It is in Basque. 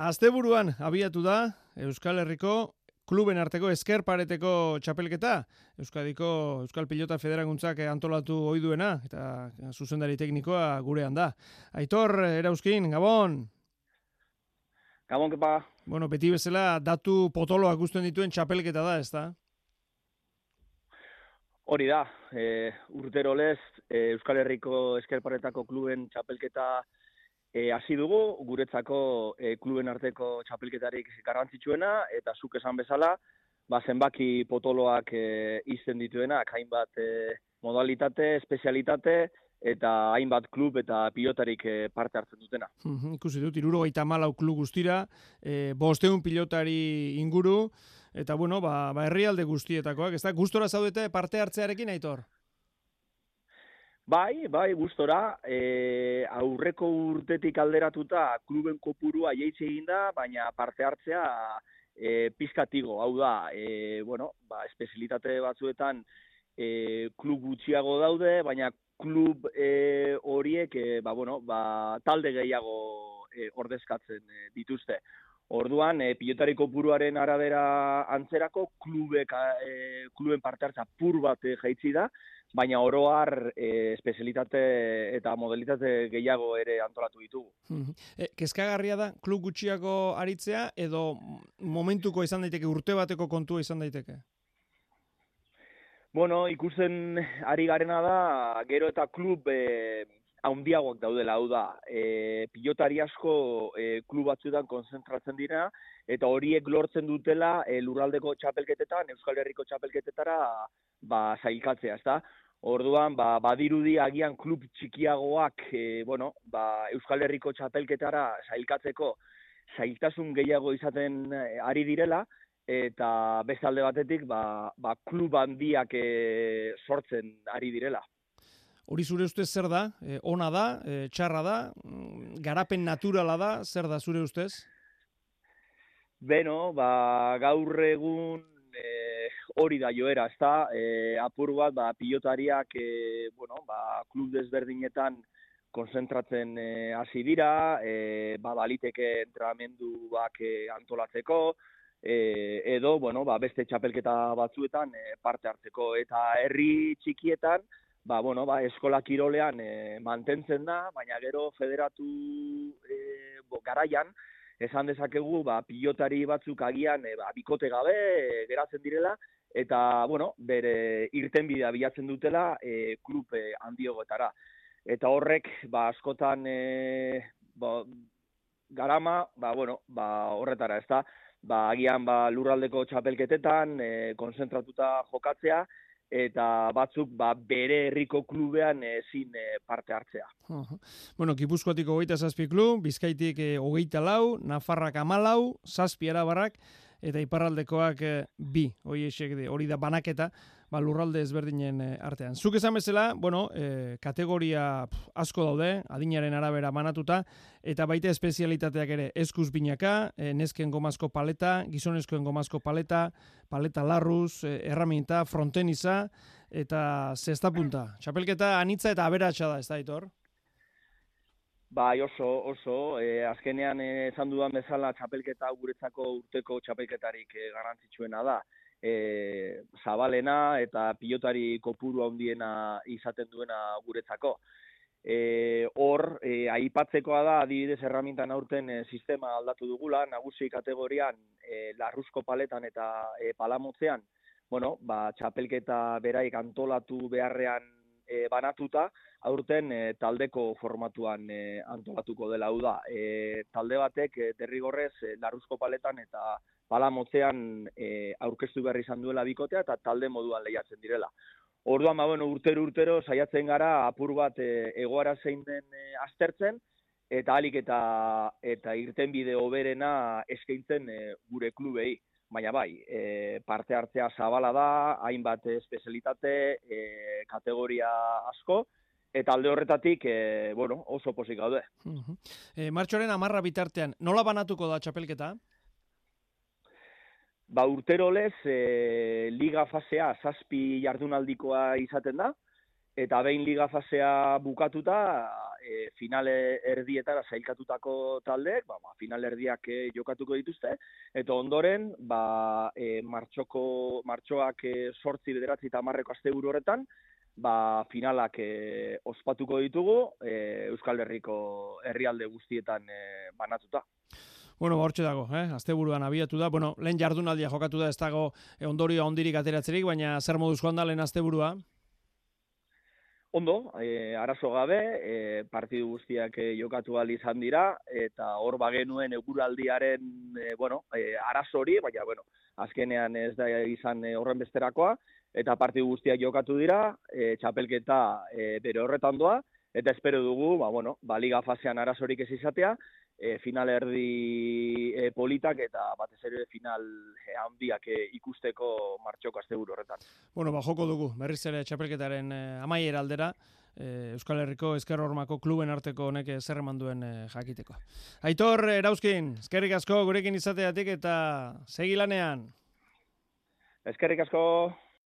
Asteburuan abiatu da Euskal Herriko kluben arteko esker pareteko txapelketa, Euskadiko Euskal Pilota Federaguntzak antolatu ohi duena eta zuzendari teknikoa gurean da. Aitor, erauzkin, Gabon! Gabon, kepa! Bueno, beti bezala datu potoloak guztuen dituen txapelketa da, ez da? Hori da, e, urtero lez, e, Euskal Herriko eskerparetako kluben txapelketa E, hasi dugu, guretzako e, kluben arteko txapelketarik garrantzitsuena, eta zuk esan bezala, ba, zenbaki potoloak e, izten dituenak, hainbat e, modalitate, espezialitate, eta hainbat klub eta pilotarik e, parte hartzen dutena. Ikusi dut, iruro gaita malau klub guztira, e, bosteun pilotari inguru, eta bueno, ba, ba herrialde guztietakoak, ez da, gustora zaudete parte hartzearekin, aitor? Bai, bai, gustora, e, aurreko urtetik alderatuta kluben kopurua jeitze egin da, baina parte hartzea e, pizkatigo, hau da, e, bueno, ba, espezialitate batzuetan e, klub gutxiago daude, baina klub e, horiek, e, ba, bueno, ba, talde gehiago e, ordezkatzen e, dituzte. Orduan, e, pilotari kopuruaren arabera antzerako klubek, e, kluben parte hartza pur bat e, jaitzi da, baina oroar e, espezialitate eta modalitate gehiago ere antolatu ditugu. E, kezkagarria da klub gutxiago aritzea edo momentuko izan daiteke urte bateko kontua izan daiteke? Bueno, ikusten ari garena da, gero eta klub e, haundiagoak daudela, hau da, e, pilotari asko e, klub batzuetan konzentratzen dira, eta horiek lortzen dutela e, lurraldeko txapelketetan, Euskal Herriko txapelketetara ba, zailkatzea, ez da? Orduan, ba, badirudi agian klub txikiagoak, e, bueno, ba, Euskal Herriko txapelketara sailkatzeko zailtasun gehiago izaten ari direla, eta bestalde batetik, ba, ba, klub handiak e, sortzen ari direla. Hori zure ustez zer da? E, ona da? E, txarra da? Mm, garapen naturala da? Zer da zure ustez? Beno, ba, gaur egun hori da joera, ez da, e, apur bat, ba, pilotariak, e, bueno, ba, klub desberdinetan konzentratzen e, hasi dira, e, ba, baliteke entrenamenduak e, antolatzeko, e, edo, bueno, ba, beste txapelketa batzuetan e, parte hartzeko, eta herri txikietan, ba, bueno, ba, eskola kirolean e, mantentzen da, baina gero federatu e, bo, garaian, esan dezakegu, ba, pilotari batzuk agian, e, ba, bikote gabe, e, geratzen direla, eta, bueno, bere irtenbidea bilatzen dutela e, klub e, handiogoetara. Eta horrek, ba, askotan e, ba, garama, ba, bueno, ba, horretara, ez da, ba, agian ba, lurraldeko txapelketetan, e, konzentratuta jokatzea, eta batzuk ba, bere herriko klubean ezin e, parte hartzea. Bueno, Gipuzkoatik hogeita zazpi klub, Bizkaitik e, hogeita lau, Nafarrak amalau, zazpi arabarrak, eta iparraldekoak e, bi, hori esek hori da banaketa, ba, lurralde ezberdinen eh, artean. Zuk esan bezala, bueno, e, kategoria asko daude, adinaren arabera banatuta, eta baita espezialitateak ere, eskuz binaka, e, nesken gomazko paleta, gizonezkoen gomazko paleta, paleta larruz, e, erraminta, fronteniza, eta zesta punta. Txapelketa anitza eta aberatsa da, ez da, Itor? Bai, oso, oso, e, azkenean esan dudan bezala txapelketa guretzako urteko txapelketarik e, garrantzitsuena da. E, zabalena eta pilotari kopuru handiena izaten duena guretzako. E, hor, e, aipatzekoa da, adibidez erramintan aurten e, sistema aldatu dugula, nagusi kategorian e, larruzko paletan eta e, palamotzean, bueno, ba, txapelketa beraik antolatu beharrean e, banatuta, aurten e, taldeko formatuan e, antolatuko dela hau da. E, talde batek e, derrigorrez e, larruzko paletan eta pala motzean e, aurkeztu behar izan duela bikotea eta talde moduan lehiatzen direla. Orduan, ba, bueno, urtero urtero saiatzen gara apur bat e, egoara zein den e, aztertzen, eta alik eta, eta irten bide oberena eskaintzen e, gure klubei baina bai, e, parte hartzea zabala da, hainbat espezialitate, e, kategoria asko, eta alde horretatik, e, bueno, oso posik gaude. Uh -huh. e, Martxoren amarra bitartean, nola banatuko da txapelketa? Ba, urtero lez, e, liga fasea zazpi jardunaldikoa izaten da, eta behin liga fasea bukatuta, e, finale erdietara zailkatutako taldeek, ba, ba, final erdiak e, jokatuko dituzte, eta ondoren, ba, e, martxoko, martxoak e, sortzi bederatzi eta marreko azte horretan, ba, finalak e, ospatuko ditugu e, Euskal Herriko herrialde guztietan e, banatuta. Bueno, ba, hortxe dago, eh? azte buruan abiatu da. Bueno, lehen jardunaldia jokatu da, ez dago e, ondorio ondirik ateratzerik, baina zer moduz da lehen azte burua? Ondo, e, arazo gabe, e, partidu guztiak e, jokatu izan dira, eta hor bagenuen eguraldiaren, e, bueno, e, arazo hori, baina, bueno, azkenean ez da izan e, horren besterakoa, eta partidu guztiak jokatu dira, e, txapelketa e, bere horretan doa, eta espero dugu, ba, bueno, ba, liga fasean arazorik ez izatea, e, final erdi e, politak eta batez ere final e, handiak e, ikusteko martxoko asteburu horretan. Bueno, ba, joko dugu, berriz ere txapelketaren e, amaiera aldera, e, Euskal Herriko Ezker Hormako kluben arteko honek zer eman duen e, jakiteko. Aitor, erauzkin, eskerrik asko gurekin izateatik eta segi lanean. Eskerrik asko.